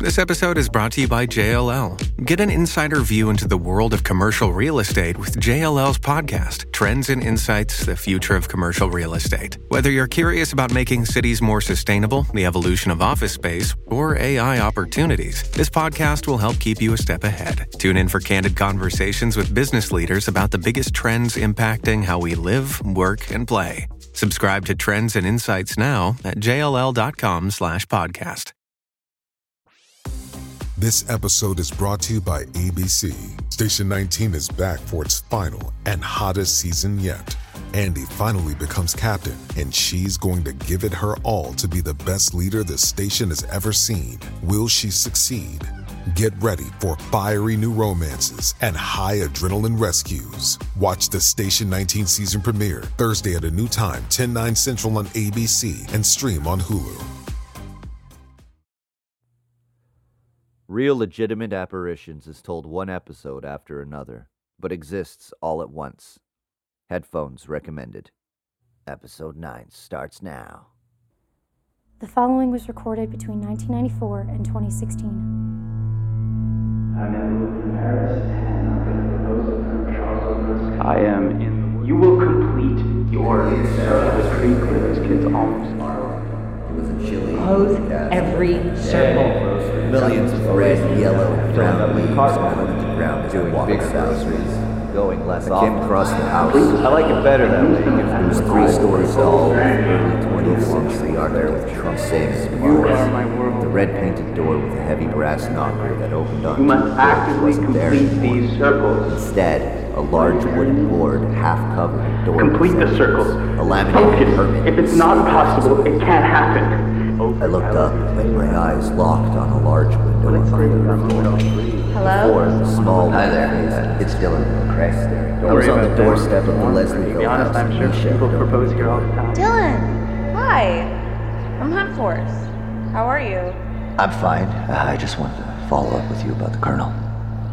This episode is brought to you by JLL. Get an insider view into the world of commercial real estate with JLL's podcast, Trends and Insights The Future of Commercial Real Estate. Whether you're curious about making cities more sustainable, the evolution of office space, or AI opportunities, this podcast will help keep you a step ahead. Tune in for candid conversations with business leaders about the biggest trends impacting how we live, work, and play. Subscribe to Trends and Insights now at jll.com slash podcast. This episode is brought to you by ABC. Station 19 is back for its final and hottest season yet. Andy finally becomes captain, and she's going to give it her all to be the best leader the station has ever seen. Will she succeed? Get ready for fiery new romances and high adrenaline rescues. Watch the Station 19 season premiere Thursday at a new time, 10 9 Central on ABC and stream on Hulu. Real Legitimate Apparitions is told one episode after another, but exists all at once. Headphones recommended. Episode 9 starts now. The following was recorded between 1994 and 2016. I'm in Paris, and I'm going to propose it from I am. You will complete your research. It was pretty clear these kids almost It was a chilly. Pose every circle. Millions of red, yellow, and brown leaves covered the ground as we walked groceries. Going less I came across the house. I like it better that way. It was three stories tall, early 20th century architecture, same as You ours. are my world. The red painted door with a heavy brass knocker that opened on You must actively complete these circles. Instead, a large wooden board half covered a door. Complete the circles. A laminated Focus. permit. If it's not possible, it can't happen. I looked up and my eyes locked on a large window on the third floor. Hello? Four small Hi there. It's Dylan Craig. I was on the doorstep of the To Leslieville be honest, house. I'm sure Misha people propose here all the time. Dylan! Hi! I'm Hunt Force. How are you? I'm fine. Uh, I just wanted to follow up with you about the Colonel.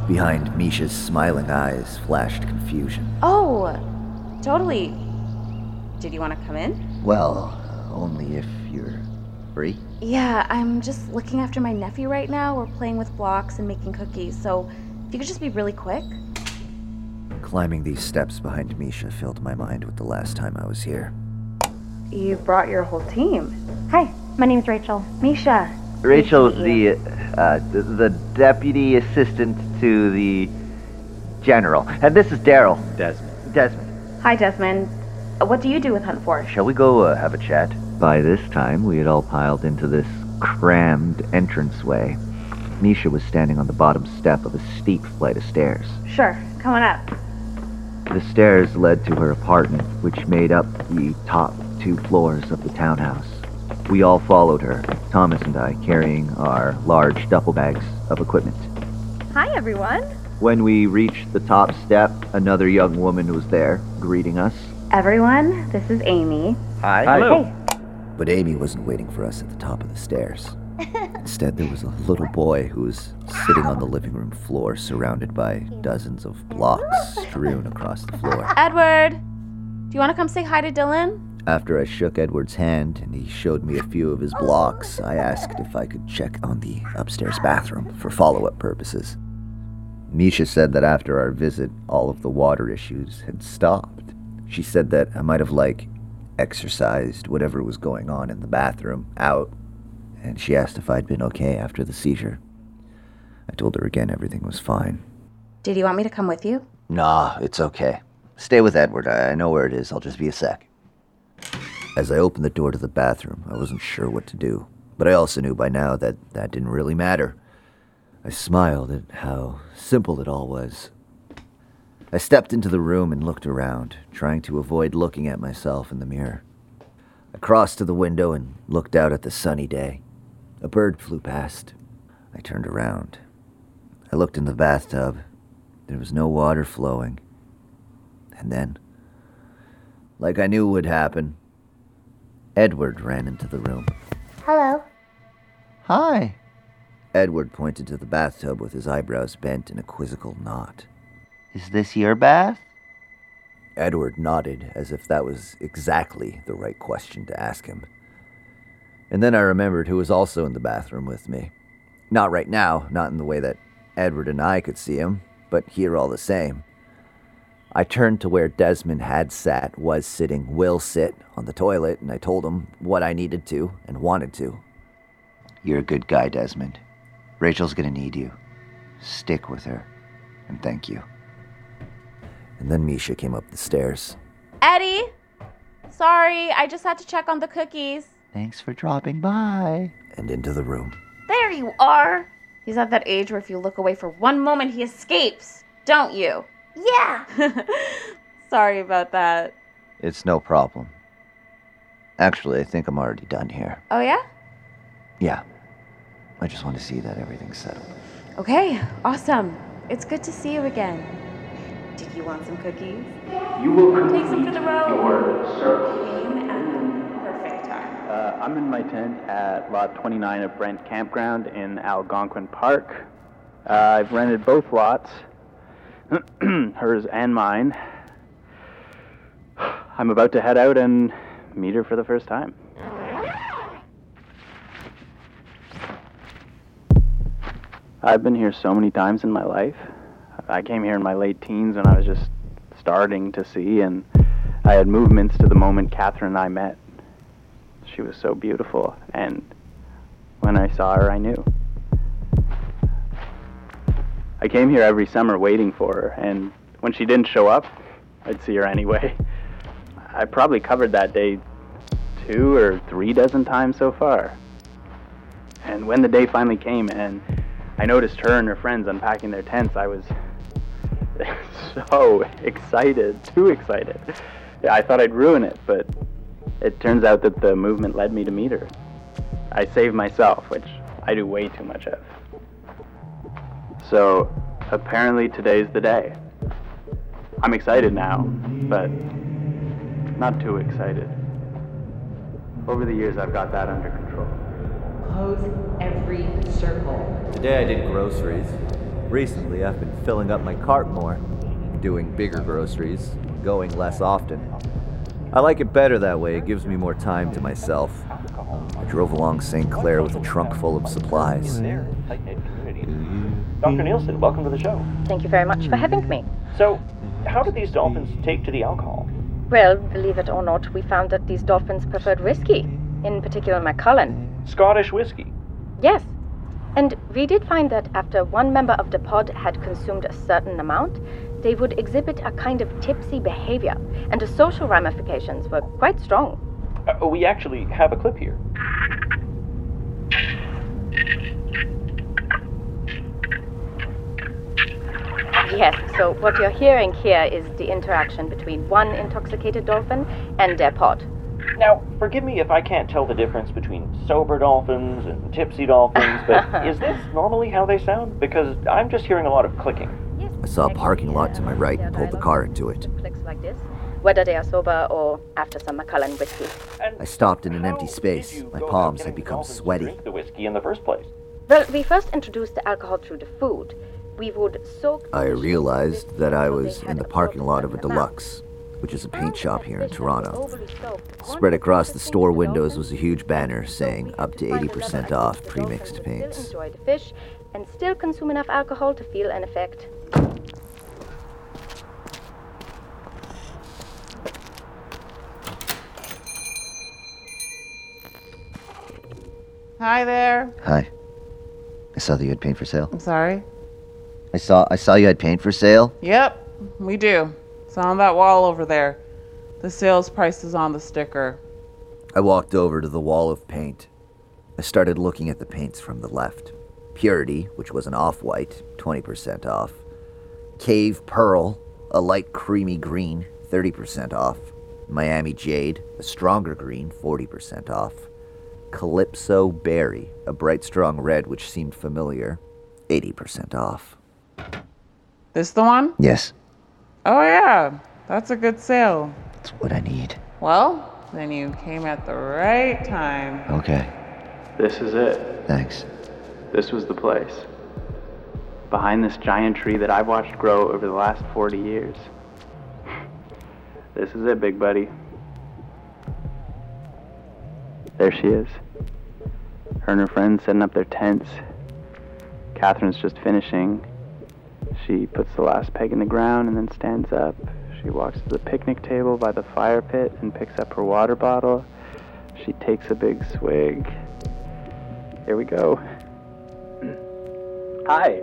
Behind Misha's smiling eyes flashed confusion. Oh, totally. Did you want to come in? Well, only if you're free. Yeah, I'm just looking after my nephew right now. We're playing with blocks and making cookies, so if you could just be really quick. Climbing these steps behind Misha filled my mind with the last time I was here. You brought your whole team. Hi, my name's Rachel. Misha. Rachel is the, uh, the the deputy assistant to the general, and this is Daryl. Desmond. Desmond. Hi, Desmond. Uh, What do you do with Hunt Force? Shall we go uh, have a chat? By this time, we had all piled into this crammed entranceway. Misha was standing on the bottom step of a steep flight of stairs. Sure, come on up. The stairs led to her apartment, which made up the top two floors of the townhouse. We all followed her, Thomas and I carrying our large duffel bags of equipment. Hi, everyone. When we reached the top step, another young woman was there, greeting us. Everyone, this is Amy. Hi. Hey. But Amy wasn't waiting for us at the top of the stairs. Instead, there was a little boy who was sitting on the living room floor surrounded by dozens of blocks strewn across the floor. Edward, do you want to come say hi to Dylan? After I shook Edward's hand and he showed me a few of his blocks, I asked if I could check on the upstairs bathroom for follow up purposes. Misha said that after our visit, all of the water issues had stopped. She said that I might have, like, exercised whatever was going on in the bathroom out, and she asked if I'd been okay after the seizure. I told her again everything was fine. Did you want me to come with you? Nah, it's okay. Stay with Edward. I I know where it is. I'll just be a sec. As I opened the door to the bathroom, I wasn't sure what to do, but I also knew by now that that didn't really matter. I smiled at how simple it all was. I stepped into the room and looked around, trying to avoid looking at myself in the mirror. I crossed to the window and looked out at the sunny day. A bird flew past. I turned around. I looked in the bathtub. There was no water flowing. And then, like I knew would happen, Edward ran into the room. Hello. Hi. Edward pointed to the bathtub with his eyebrows bent in a quizzical knot. Is this your bath? Edward nodded as if that was exactly the right question to ask him. And then I remembered who was also in the bathroom with me Not right now, not in the way that Edward and I could see him, but here all the same. I turned to where Desmond had sat, was sitting, will sit on the toilet, and I told him what I needed to and wanted to. You're a good guy, Desmond. Rachel's gonna need you. Stick with her, and thank you. And then Misha came up the stairs. Eddie! Sorry, I just had to check on the cookies. Thanks for dropping by. And into the room. There you are! He's at that age where if you look away for one moment, he escapes, don't you? Yeah! Sorry about that. It's no problem. Actually, I think I'm already done here. Oh, yeah? Yeah. I just want to see that everything's settled. Okay, awesome. It's good to see you again. Did you want some cookies? You will Take some for the road. your circle. Came at the perfect time. Uh, I'm in my tent at lot 29 of Brent Campground in Algonquin Park. Uh, I've rented both lots, hers and mine. I'm about to head out and meet her for the first time. I've been here so many times in my life. I came here in my late teens when I was just starting to see, and I had movements to the moment Catherine and I met. She was so beautiful, and when I saw her, I knew. I came here every summer waiting for her, and when she didn't show up, I'd see her anyway. I probably covered that day two or three dozen times so far. And when the day finally came and I noticed her and her friends unpacking their tents, I was so excited, too excited. I thought I'd ruin it, but it turns out that the movement led me to meet her. I saved myself, which I do way too much of. So apparently today's the day. I'm excited now, but not too excited. Over the years, I've got that under control. Close every circle. Today I did groceries. Recently, I've been filling up my cart more, doing bigger groceries, going less often. I like it better that way, it gives me more time to myself. I drove along St. Clair with a trunk full of supplies. Dr. Nielsen, welcome to the show. Thank you very much for having me. So, how did these dolphins take to the alcohol? Well, believe it or not, we found that these dolphins preferred whiskey, in particular Macallan. Scottish whiskey. Yes. And we did find that after one member of the pod had consumed a certain amount, they would exhibit a kind of tipsy behavior, and the social ramifications were quite strong. Uh, we actually have a clip here. Yes, so what you're hearing here is the interaction between one intoxicated dolphin and their pod. Now, forgive me if I can't tell the difference between sober dolphins and tipsy dolphins, but is this normally how they sound? Because I'm just hearing a lot of clicking. I saw a parking lot to my right and pulled the car into it. Clicks like this, whether they are sober or after some Macallan whiskey. I stopped in an empty space. My palms had become sweaty. The whiskey in the first place. Well, we first introduced the alcohol through the food. We would soak. I realized that I was in the parking lot of a Dulux, which is a paint shop here in Toronto. Spread across the store windows was a huge banner saying up to 80% off pre-mixed paints. Enjoy the fish and still consume enough alcohol to feel an effect. Hi there. Hi. I saw that you had paint for sale. I'm sorry. I saw I saw you had paint for sale. Yep, we do. It's on that wall over there. The sales price is on the sticker. I walked over to the wall of paint. I started looking at the paints from the left. Purity, which was an off-white, 20% off. Cave Pearl, a light creamy green, 30% off. Miami Jade, a stronger green, 40% off. Calypso Berry, a bright strong red which seemed familiar, 80% off. This the one? Yes, Oh yeah, that's a good sale. that's what I need. Well, then you came at the right time. Okay, This is it. thanks. This was the place. Behind this giant tree that I've watched grow over the last 40 years. This is it, big buddy. There she is. Her and her friends setting up their tents, Catherine's just finishing. She puts the last peg in the ground and then stands up. She walks to the picnic table by the fire pit and picks up her water bottle. She takes a big swig. Here we go. Hi.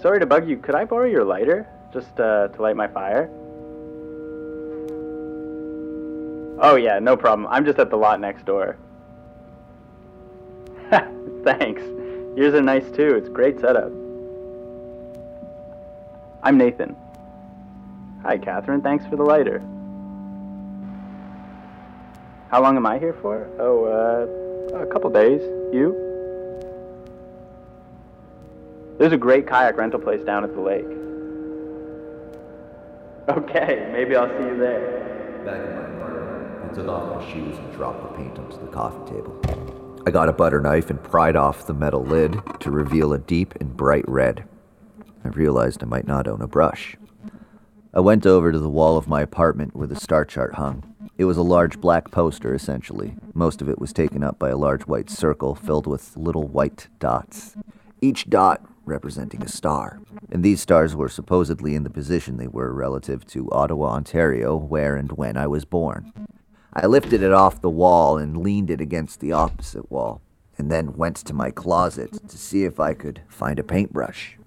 Sorry to bug you. Could I borrow your lighter? Just uh, to light my fire? Oh, yeah, no problem. I'm just at the lot next door. Thanks. Yours are nice too. It's great setup. I'm Nathan. Hi, Catherine. Thanks for the lighter. How long am I here for? Oh, uh, a couple days. You? There's a great kayak rental place down at the lake. Okay, maybe I'll see you there. Back in my apartment, I took off my shoes and dropped the paint onto the coffee table. I got a butter knife and pried off the metal lid to reveal a deep and bright red. I realized I might not own a brush. I went over to the wall of my apartment where the star chart hung. It was a large black poster, essentially. Most of it was taken up by a large white circle filled with little white dots, each dot representing a star. And these stars were supposedly in the position they were relative to Ottawa, Ontario, where and when I was born. I lifted it off the wall and leaned it against the opposite wall, and then went to my closet to see if I could find a paintbrush.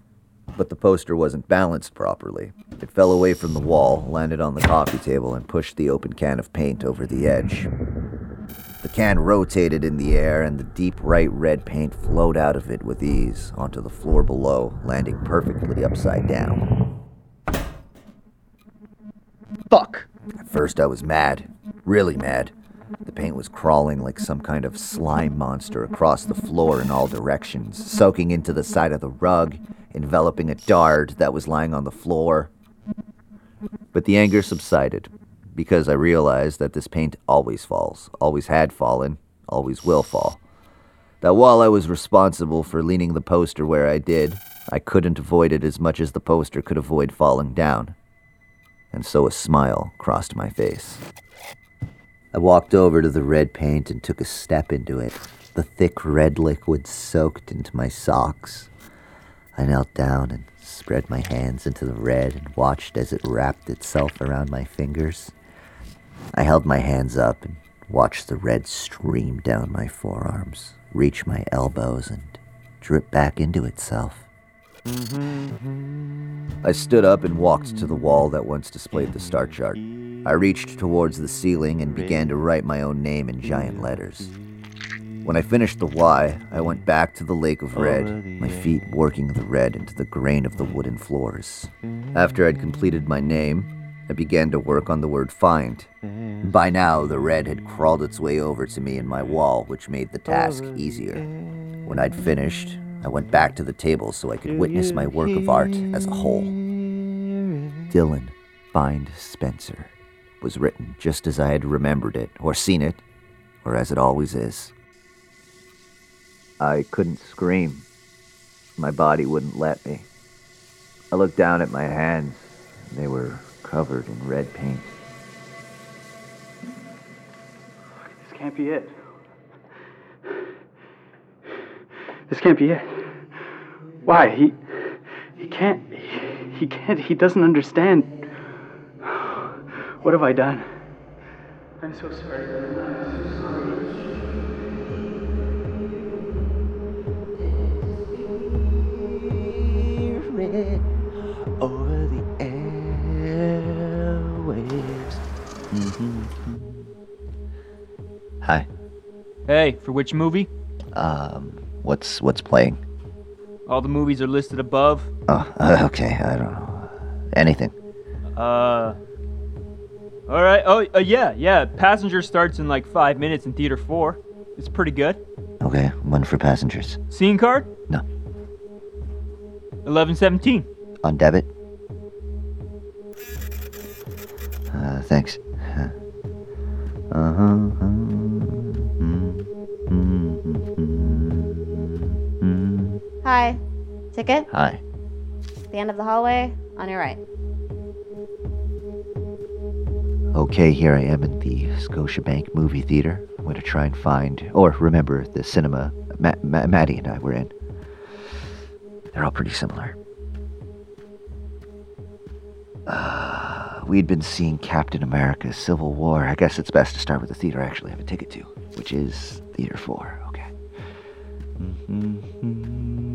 But the poster wasn't balanced properly. It fell away from the wall, landed on the coffee table, and pushed the open can of paint over the edge. The can rotated in the air, and the deep bright red paint flowed out of it with ease onto the floor below, landing perfectly upside down. Fuck! At first, I was mad. Really mad. The paint was crawling like some kind of slime monster across the floor in all directions, soaking into the side of the rug, enveloping a dart that was lying on the floor. But the anger subsided, because I realized that this paint always falls, always had fallen, always will fall. That while I was responsible for leaning the poster where I did, I couldn't avoid it as much as the poster could avoid falling down. And so a smile crossed my face. I walked over to the red paint and took a step into it. The thick red liquid soaked into my socks. I knelt down and spread my hands into the red and watched as it wrapped itself around my fingers. I held my hands up and watched the red stream down my forearms, reach my elbows, and drip back into itself. Mm-hmm. I stood up and walked to the wall that once displayed the star chart. I reached towards the ceiling and began to write my own name in giant letters. When I finished the Y, I went back to the lake of red, my feet working the red into the grain of the wooden floors. After I'd completed my name, I began to work on the word find. By now, the red had crawled its way over to me in my wall, which made the task easier. When I'd finished, I went back to the table so I could witness my work of art as a whole. Dylan Find Spencer was written just as I had remembered it, or seen it, or as it always is. I couldn't scream. My body wouldn't let me. I looked down at my hands. They were covered in red paint. This can't be it. This can't be it. Why? He he can't he, he can't he doesn't understand. What have I done? I'm so sorry. I'm so sorry. over the airwaves. Hi. Hey, for which movie? Um, what's what's playing? All the movies are listed above. Oh, uh, okay. I don't know. Anything. Uh. All right. Oh, uh, yeah, yeah. Passenger starts in like five minutes in theater four. It's pretty good. Okay, one for passengers. Scene card? No. Eleven seventeen. On debit. Uh, thanks. Uh huh. Hi. Ticket? Hi. The end of the hallway, on your right. Okay, here I am in the Scotiabank movie theater. I'm going to try and find, or remember, the cinema Ma- Ma- Maddie and I were in. They're all pretty similar. Uh, we'd been seeing Captain America Civil War. I guess it's best to start with the theater I actually have a ticket to, which is Theater 4. Okay. Okay,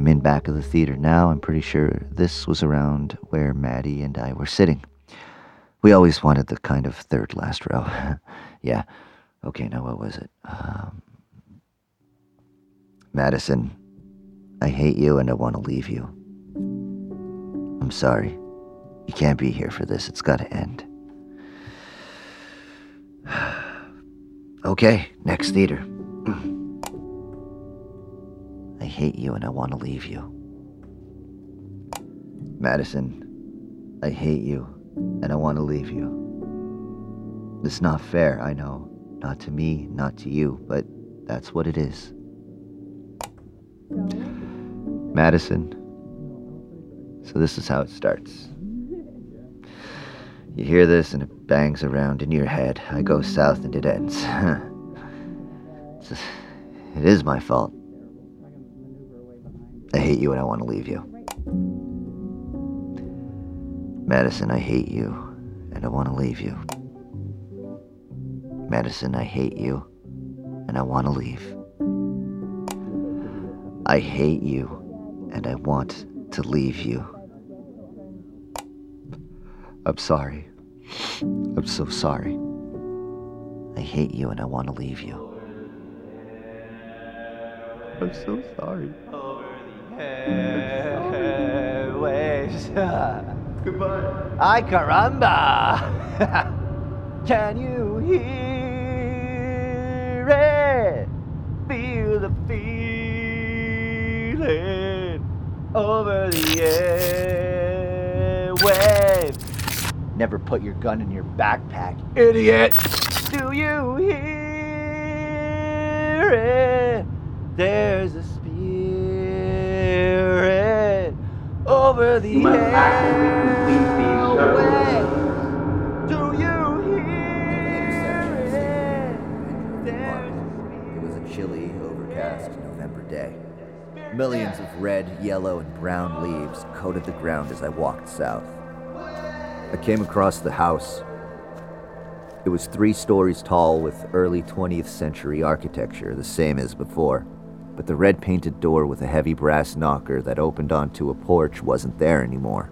I'm in back of the theater now. I'm pretty sure this was around where Maddie and I were sitting. We always wanted the kind of third last row. yeah. Okay, now what was it? Um, Madison, I hate you and I want to leave you. I'm sorry. You can't be here for this. It's got to end. okay, next theater. Hate you and I want to leave you. Madison, I hate you and I want to leave you. It's not fair, I know. Not to me, not to you, but that's what it is. Madison. So this is how it starts. You hear this and it bangs around in your head. I go south and it ends. It is my fault. I hate you and I want to leave you. Madison, I hate you and I want to leave you. Madison, I hate you and I want to leave. I hate you and I want to leave you. I'm sorry. I'm so sorry. I hate you and I want to leave you. I'm so sorry. Waves. Goodbye. Ay caramba! Can you hear it? Feel the feeling over the airwave. Never put your gun in your backpack, idiot. Do you hear it? There's a over the You must actively complete these airwave. services. Do you hear it? It was a chilly, overcast November day. Millions of red, yellow, and brown leaves coated the ground as I walked south. I came across the house. It was three stories tall with early 20th century architecture, the same as before. But the red painted door with a heavy brass knocker that opened onto a porch wasn't there anymore.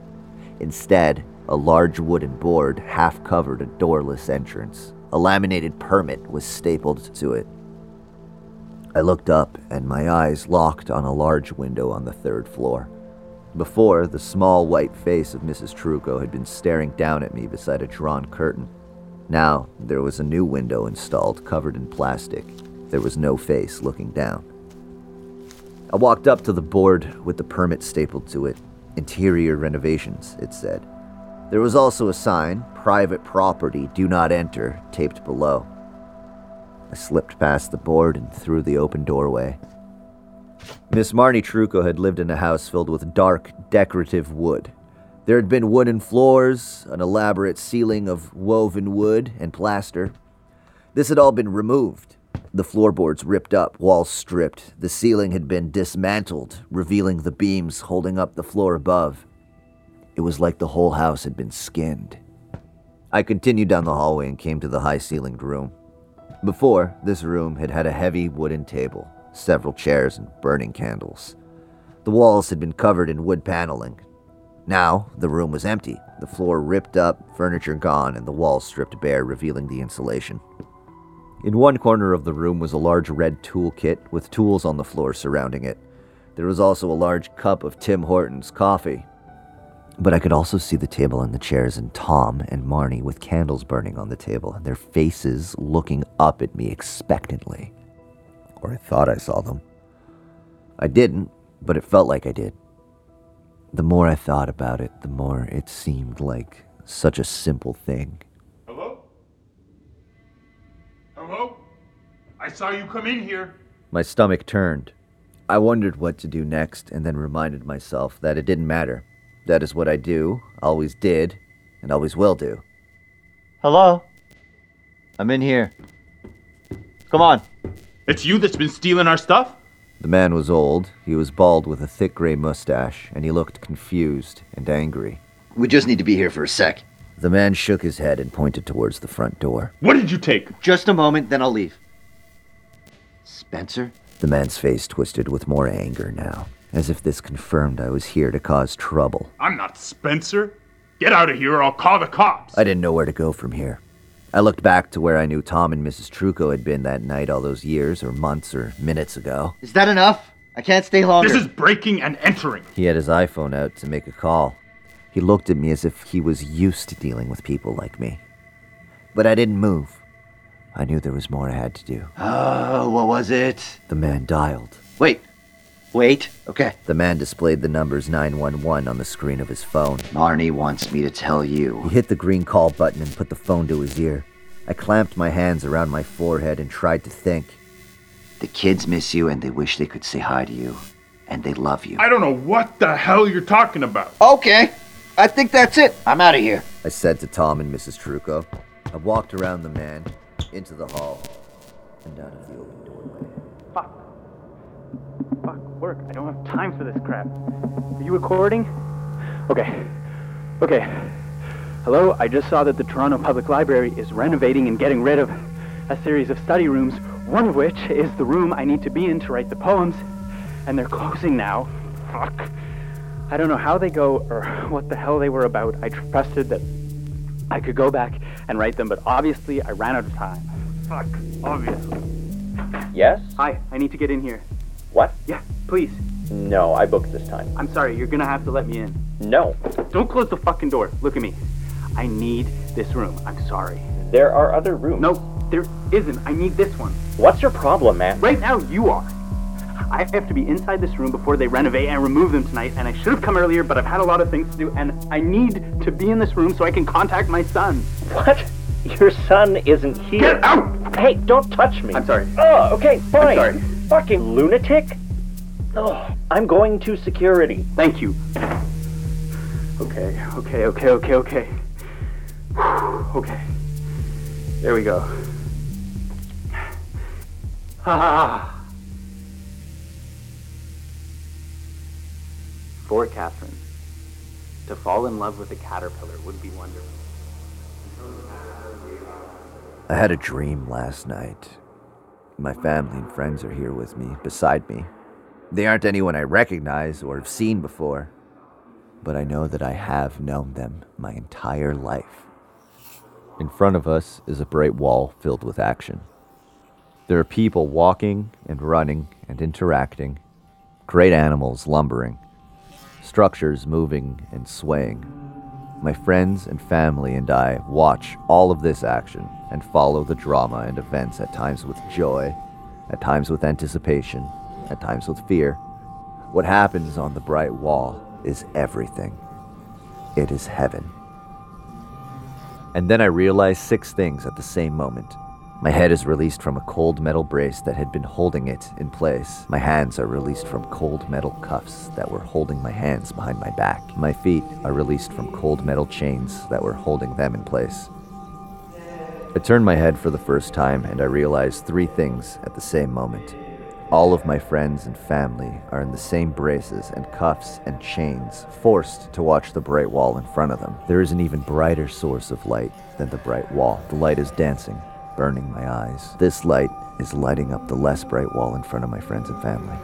Instead, a large wooden board half covered a doorless entrance. A laminated permit was stapled to it. I looked up, and my eyes locked on a large window on the third floor. Before, the small white face of Mrs. Truco had been staring down at me beside a drawn curtain. Now, there was a new window installed, covered in plastic. There was no face looking down. I walked up to the board with the permit stapled to it. Interior renovations, it said. There was also a sign, private property, do not enter, taped below. I slipped past the board and through the open doorway. Miss Marnie Truco had lived in a house filled with dark, decorative wood. There had been wooden floors, an elaborate ceiling of woven wood and plaster. This had all been removed. The floorboards ripped up, walls stripped. The ceiling had been dismantled, revealing the beams holding up the floor above. It was like the whole house had been skinned. I continued down the hallway and came to the high ceilinged room. Before, this room had had a heavy wooden table, several chairs, and burning candles. The walls had been covered in wood paneling. Now, the room was empty, the floor ripped up, furniture gone, and the walls stripped bare, revealing the insulation. In one corner of the room was a large red tool kit with tools on the floor surrounding it. There was also a large cup of Tim Hortons coffee. But I could also see the table and the chairs and Tom and Marnie with candles burning on the table and their faces looking up at me expectantly. Or I thought I saw them. I didn't, but it felt like I did. The more I thought about it, the more it seemed like such a simple thing. I saw you come in here. My stomach turned. I wondered what to do next and then reminded myself that it didn't matter. That is what I do, always did, and always will do. Hello? I'm in here. Come on. It's you that's been stealing our stuff? The man was old, he was bald with a thick gray mustache, and he looked confused and angry. We just need to be here for a sec. The man shook his head and pointed towards the front door. What did you take? Just a moment, then I'll leave. Spencer? The man's face twisted with more anger now, as if this confirmed I was here to cause trouble. I'm not Spencer. Get out of here or I'll call the cops. I didn't know where to go from here. I looked back to where I knew Tom and Mrs. Truco had been that night all those years, or months, or minutes ago. Is that enough? I can't stay longer. This is breaking and entering. He had his iPhone out to make a call. He looked at me as if he was used to dealing with people like me. But I didn't move. I knew there was more I had to do. Oh, what was it? The man dialed. Wait. Wait. Okay. The man displayed the numbers 911 on the screen of his phone. Marnie wants me to tell you. He hit the green call button and put the phone to his ear. I clamped my hands around my forehead and tried to think. The kids miss you and they wish they could say hi to you. And they love you. I don't know what the hell you're talking about. Okay. I think that's it. I'm out of here. I said to Tom and Mrs. Truco. I walked around the man, into the hall, and out of the open doorway. Fuck. Fuck, work. I don't have time for this crap. Are you recording? Okay. Okay. Hello, I just saw that the Toronto Public Library is renovating and getting rid of a series of study rooms, one of which is the room I need to be in to write the poems, and they're closing now. Fuck. I don't know how they go or what the hell they were about. I trusted that I could go back and write them, but obviously I ran out of time. Fuck, obviously. Yes? Hi, I need to get in here. What? Yeah, please. No, I booked this time. I'm sorry, you're gonna have to let me in. No. Don't close the fucking door. Look at me. I need this room. I'm sorry. There are other rooms. No, there isn't. I need this one. What's your problem, man? Right now, you are. I have to be inside this room before they renovate and remove them tonight, and I should have come earlier, but I've had a lot of things to do, and I need to be in this room so I can contact my son. What? Your son isn't here. Get out! Hey, don't touch me. I'm sorry. Oh, okay, fine. I'm sorry. Fucking lunatic. Oh, I'm going to security. Thank you. Okay, okay, okay, okay, okay. Okay. There we go. Ah. For Catherine, to fall in love with a caterpillar would be wonderful. I had a dream last night. My family and friends are here with me, beside me. They aren't anyone I recognize or have seen before, but I know that I have known them my entire life. In front of us is a bright wall filled with action. There are people walking and running and interacting, great animals lumbering, structures moving and swaying. My friends and family and I watch all of this action and follow the drama and events at times with joy, at times with anticipation, at times with fear. What happens on the bright wall is everything. It is heaven. And then I realize six things at the same moment. My head is released from a cold metal brace that had been holding it in place. My hands are released from cold metal cuffs that were holding my hands behind my back. My feet are released from cold metal chains that were holding them in place. I turn my head for the first time and I realize three things at the same moment. All of my friends and family are in the same braces and cuffs and chains, forced to watch the bright wall in front of them. There is an even brighter source of light than the bright wall. The light is dancing, burning my eyes. This light is lighting up the less bright wall in front of my friends and family.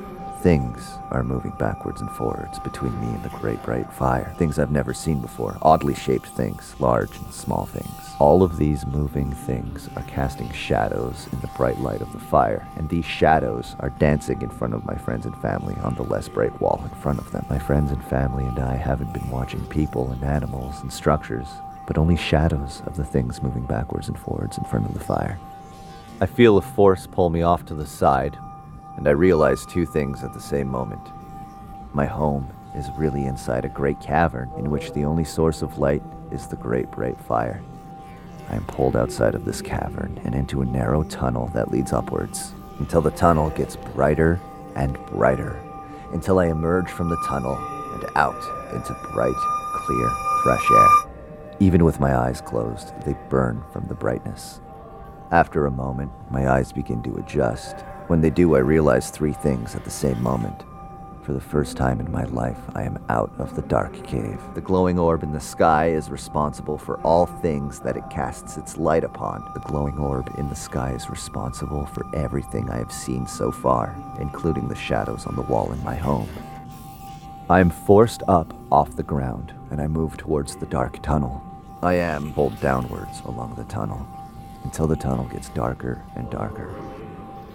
Things are moving backwards and forwards between me and the great bright fire. Things I've never seen before. Oddly shaped things, large and small things. All of these moving things are casting shadows in the bright light of the fire, and these shadows are dancing in front of my friends and family on the less bright wall in front of them. My friends and family and I haven't been watching people and animals and structures, but only shadows of the things moving backwards and forwards in front of the fire. I feel a force pull me off to the side, and I realize two things at the same moment. My home is really inside a great cavern in which the only source of light is the great bright fire. I am pulled outside of this cavern and into a narrow tunnel that leads upwards until the tunnel gets brighter and brighter until I emerge from the tunnel and out into bright, clear, fresh air. Even with my eyes closed, they burn from the brightness. After a moment, my eyes begin to adjust. When they do, I realize three things at the same moment. For the first time in my life, I am out of the dark cave. The glowing orb in the sky is responsible for all things that it casts its light upon. The glowing orb in the sky is responsible for everything I have seen so far, including the shadows on the wall in my home. I am forced up off the ground, and I move towards the dark tunnel. I am pulled downwards along the tunnel until the tunnel gets darker and darker,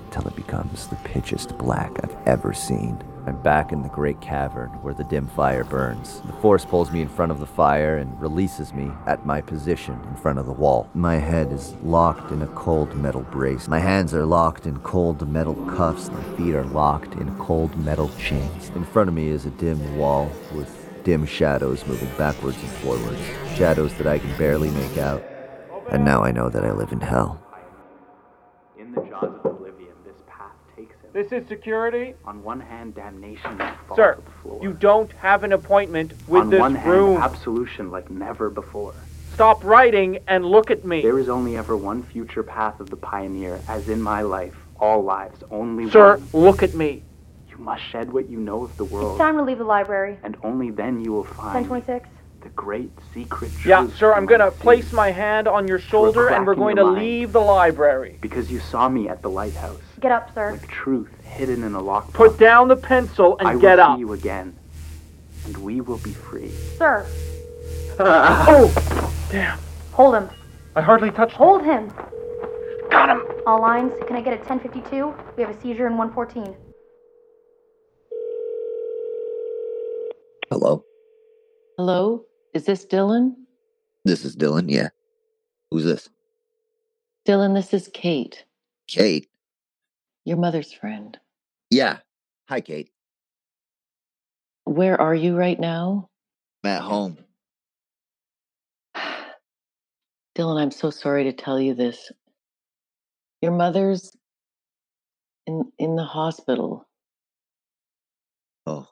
until it becomes the pitchiest black I've ever seen. I'm back in the great cavern where the dim fire burns. The force pulls me in front of the fire and releases me at my position in front of the wall. My head is locked in a cold metal brace. My hands are locked in cold metal cuffs. My feet are locked in cold metal chains. In front of me is a dim wall with dim shadows moving backwards and forwards. Shadows that I can barely make out. And now I know that I live in hell. In the jaws of oblivion, this path takes him. This is security. On one hand, damnation falls Sir, the floor. you don't have an appointment with On this one hand, room. absolution like never before. Stop writing and look at me. There is only ever one future path of the pioneer, as in my life, all lives, only Sir, one. look at me. You must shed what you know of the world. It's time to leave the library. and only then you will find 1026. the great secret truth. Yeah, sir, I'm gonna place my hand on your shoulder and we're going to leave the library. Because you saw me at the lighthouse, Get up, sir. like truth hidden in a lockbox. Put down the pencil and I will get see you again, and we will be free. Sir, oh, damn. hold him. I hardly touched Hold him. Got him. All lines, can I get a 1052? We have a seizure in 114. Hello? Hello? Is this Dylan? This is Dylan, yeah. Who's this? Dylan, this is Kate, Kate? your mother's friend. Yeah. Hi, Kate. Where are you right now? I'm at home. Dylan, I'm so sorry to tell you this. Your mother's in in the hospital. Oh,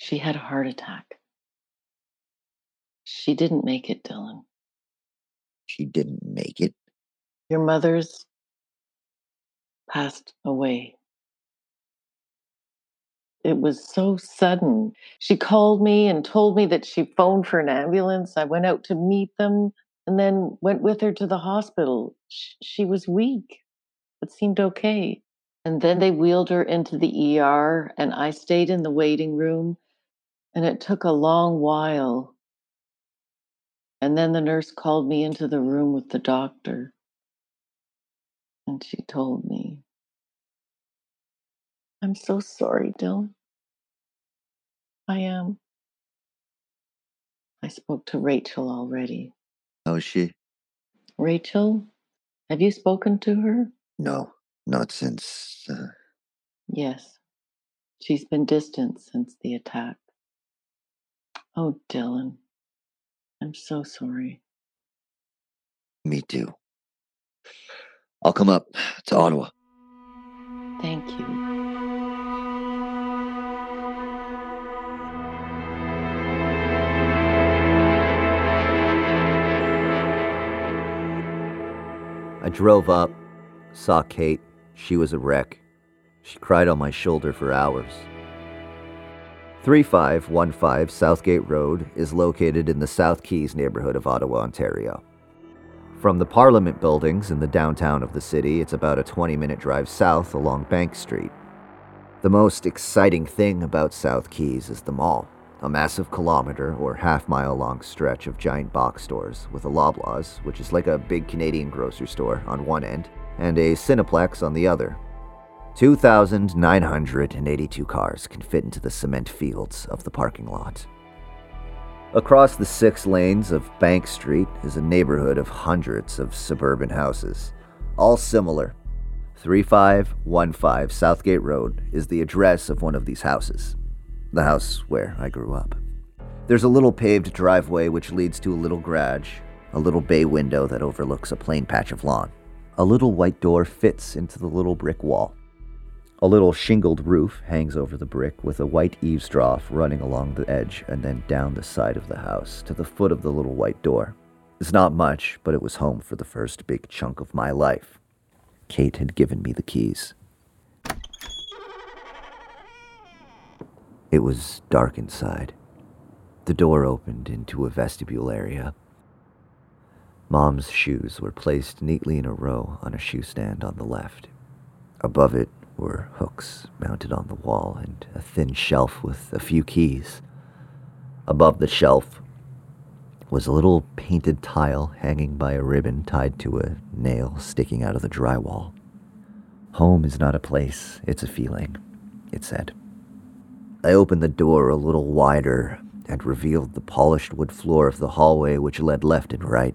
She had a heart attack. She didn't make it, Dylan. she didn't make it. Your mother's passed away. It was so sudden. She called me and told me that she phoned for an ambulance. I went out to meet them and then went with her to the hospital. She was weak, but seemed okay. And then they wheeled her into the ER, and I stayed in the waiting room. And it took a long while. And then the nurse called me into the room with the doctor. And she told me, I'm so sorry, Dylan. I am. I spoke to Rachel already. How's she? Rachel, have you spoken to her? No, not since. Uh, Yes. She's been distant since the attack. Oh, Dylan. I'm so sorry. me too. I'll come up to Ottawa. Thank you. I drove up, saw Kate. She was a wreck. She cried on my shoulder for hours. 3515 Southgate Road is located in the South Keys neighborhood of Ottawa, Ontario. From the Parliament buildings in the downtown of the city, it's about a 20 minute drive south along Bank Street. The most exciting thing about South Keys is the mall, a massive kilometer or half mile long stretch of giant box stores with a Loblaws, which is like a big Canadian grocery store, on one end, and a Cineplex on the other. 2,982 cars can fit into the cement fields of the parking lot. Across the six lanes of Bank Street is a neighborhood of hundreds of suburban houses, all similar. 3515 Southgate Road is the address of one of these houses, the house where I grew up. There's a little paved driveway which leads to a little garage, a little bay window that overlooks a plain patch of lawn. A little white door fits into the little brick wall. A little shingled roof hangs over the brick with a white eaves trough running along the edge and then down the side of the house to the foot of the little white door. It's not much, but it was home for the first big chunk of my life. Kate had given me the keys. It was dark inside. The door opened into a vestibule area. Mom's shoes were placed neatly in a row on a shoe stand on the left. Above it were hooks mounted on the wall and a thin shelf with a few keys. Above the shelf was a little painted tile hanging by a ribbon tied to a nail sticking out of the drywall. Home is not a place, it's a feeling, it said. I opened the door a little wider and revealed the polished wood floor of the hallway which led left and right.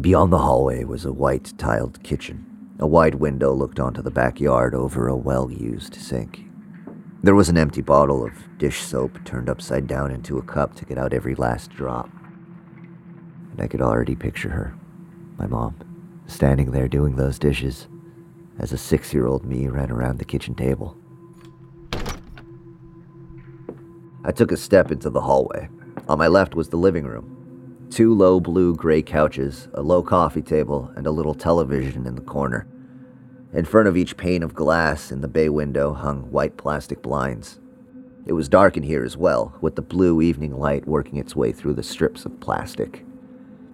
Beyond the hallway was a white tiled kitchen. A wide window looked onto the backyard over a well used sink. There was an empty bottle of dish soap turned upside down into a cup to get out every last drop. And I could already picture her, my mom, standing there doing those dishes as a six year old me ran around the kitchen table. I took a step into the hallway. On my left was the living room. Two low blue gray couches, a low coffee table, and a little television in the corner. In front of each pane of glass in the bay window hung white plastic blinds. It was dark in here as well, with the blue evening light working its way through the strips of plastic.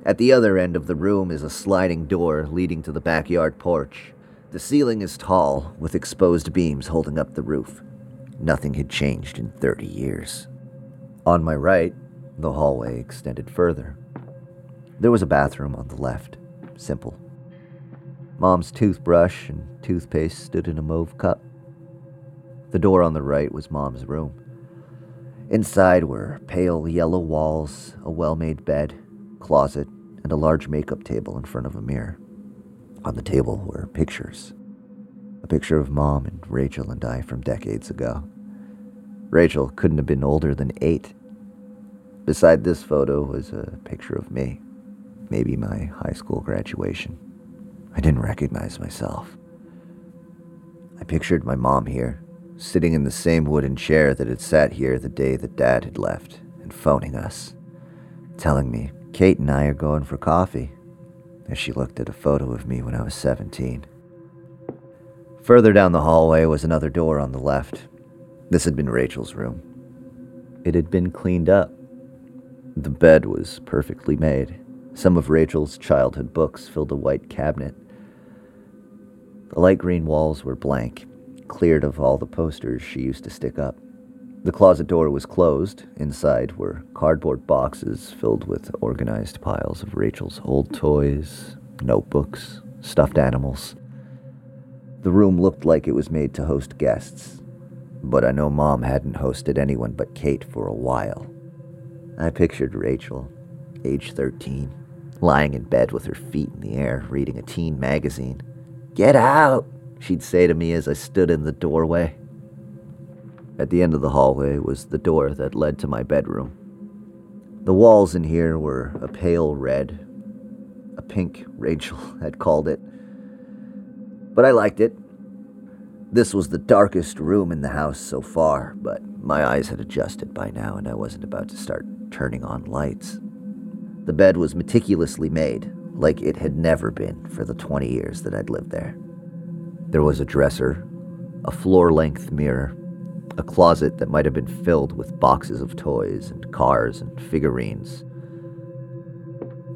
At the other end of the room is a sliding door leading to the backyard porch. The ceiling is tall, with exposed beams holding up the roof. Nothing had changed in 30 years. On my right, the hallway extended further. There was a bathroom on the left, simple. Mom's toothbrush and toothpaste stood in a mauve cup. The door on the right was Mom's room. Inside were pale yellow walls, a well made bed, closet, and a large makeup table in front of a mirror. On the table were pictures. A picture of Mom and Rachel and I from decades ago. Rachel couldn't have been older than eight. Beside this photo was a picture of me, maybe my high school graduation. I didn't recognize myself. I pictured my mom here, sitting in the same wooden chair that had sat here the day that Dad had left, and phoning us, telling me Kate and I are going for coffee, as she looked at a photo of me when I was 17. Further down the hallway was another door on the left. This had been Rachel's room. It had been cleaned up. The bed was perfectly made. Some of Rachel's childhood books filled a white cabinet. The light green walls were blank, cleared of all the posters she used to stick up. The closet door was closed. Inside were cardboard boxes filled with organized piles of Rachel's old toys, notebooks, stuffed animals. The room looked like it was made to host guests, but I know Mom hadn't hosted anyone but Kate for a while. I pictured Rachel, age 13, lying in bed with her feet in the air, reading a teen magazine. Get out, she'd say to me as I stood in the doorway. At the end of the hallway was the door that led to my bedroom. The walls in here were a pale red, a pink, Rachel had called it. But I liked it. This was the darkest room in the house so far, but my eyes had adjusted by now and I wasn't about to start turning on lights. The bed was meticulously made, like it had never been for the 20 years that I'd lived there. There was a dresser, a floor length mirror, a closet that might have been filled with boxes of toys and cars and figurines.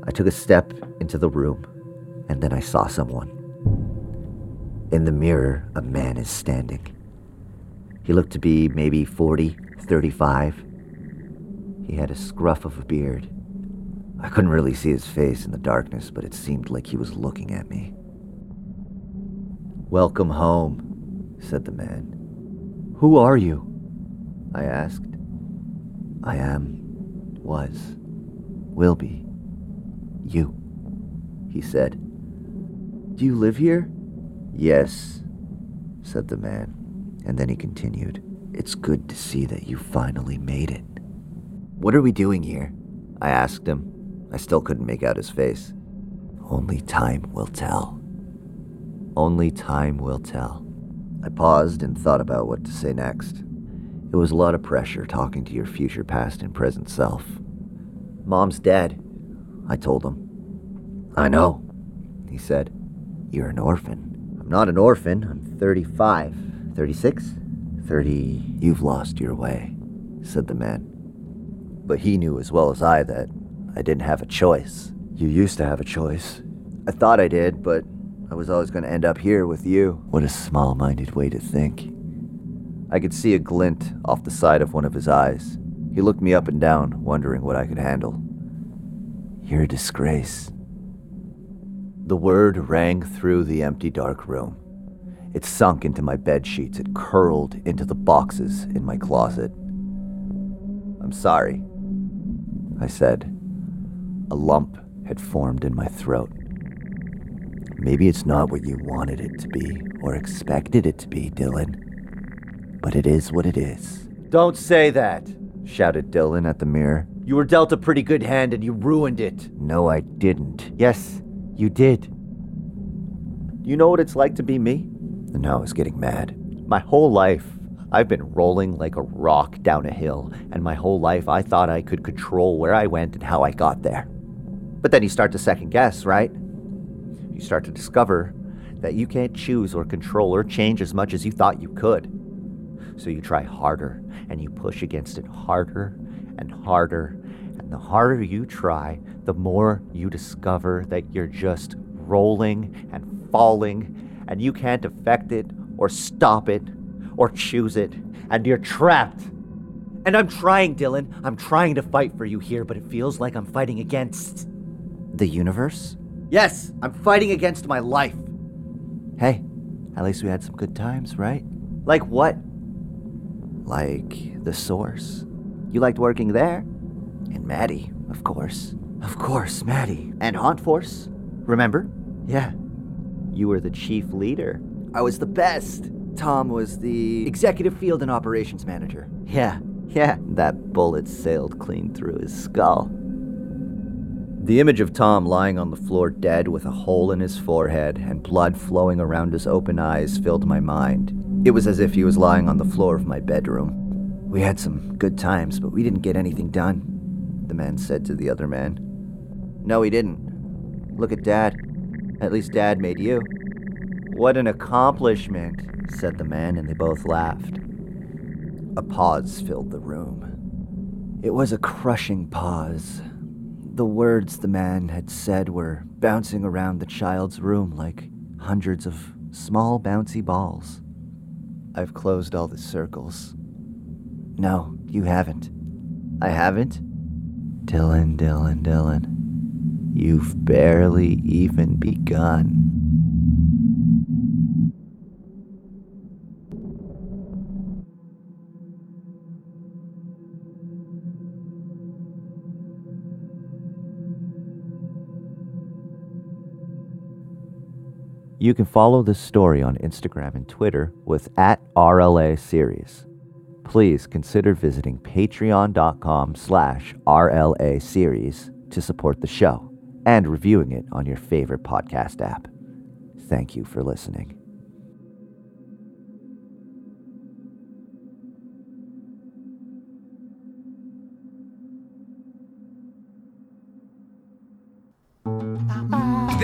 I took a step into the room, and then I saw someone. In the mirror, a man is standing. He looked to be maybe 40, 35. He had a scruff of a beard. I couldn't really see his face in the darkness, but it seemed like he was looking at me. Welcome home, said the man. Who are you? I asked. I am, was, will be, you, he said. Do you live here? Yes, said the man, and then he continued. It's good to see that you finally made it. What are we doing here? I asked him. I still couldn't make out his face. Only time will tell. Only time will tell. I paused and thought about what to say next. It was a lot of pressure talking to your future past and present self. Mom's dead, I told him. I know, he said. You're an orphan. I'm not an orphan. I'm 35. 36? 30. You've lost your way, said the man. But he knew as well as I that I didn't have a choice. You used to have a choice. I thought I did, but I was always going to end up here with you. What a small minded way to think. I could see a glint off the side of one of his eyes. He looked me up and down, wondering what I could handle. You're a disgrace. The word rang through the empty, dark room. It sunk into my bed sheets. It curled into the boxes in my closet. I'm sorry, I said. A lump had formed in my throat. Maybe it's not what you wanted it to be or expected it to be, Dylan. But it is what it is. Don't say that, shouted Dylan at the mirror. You were dealt a pretty good hand and you ruined it. No, I didn't. Yes, you did. You know what it's like to be me? And now I was getting mad. My whole life, I've been rolling like a rock down a hill, and my whole life I thought I could control where I went and how I got there. But then you start to second guess, right? You start to discover that you can't choose or control or change as much as you thought you could. So you try harder and you push against it harder and harder. And the harder you try, the more you discover that you're just rolling and falling and you can't affect it or stop it or choose it. And you're trapped. And I'm trying, Dylan. I'm trying to fight for you here, but it feels like I'm fighting against the universe. Yes, I'm fighting against my life. Hey, at least we had some good times, right? Like what? Like the source. You liked working there? And Maddie, of course. Of course, Maddie. And Haunt Force. Remember? Yeah. You were the chief leader. I was the best. Tom was the executive field and operations manager. Yeah, yeah. That bullet sailed clean through his skull. The image of Tom lying on the floor dead with a hole in his forehead and blood flowing around his open eyes filled my mind. It was as if he was lying on the floor of my bedroom. We had some good times, but we didn't get anything done, the man said to the other man. No, he didn't. Look at Dad. At least Dad made you. What an accomplishment, said the man, and they both laughed. A pause filled the room. It was a crushing pause. The words the man had said were bouncing around the child's room like hundreds of small bouncy balls. I've closed all the circles. No, you haven't. I haven't? Dylan, Dylan, Dylan. You've barely even begun. You can follow this story on Instagram and Twitter with at RLA Series. Please consider visiting patreon.com slash RLA Series to support the show and reviewing it on your favorite podcast app. Thank you for listening.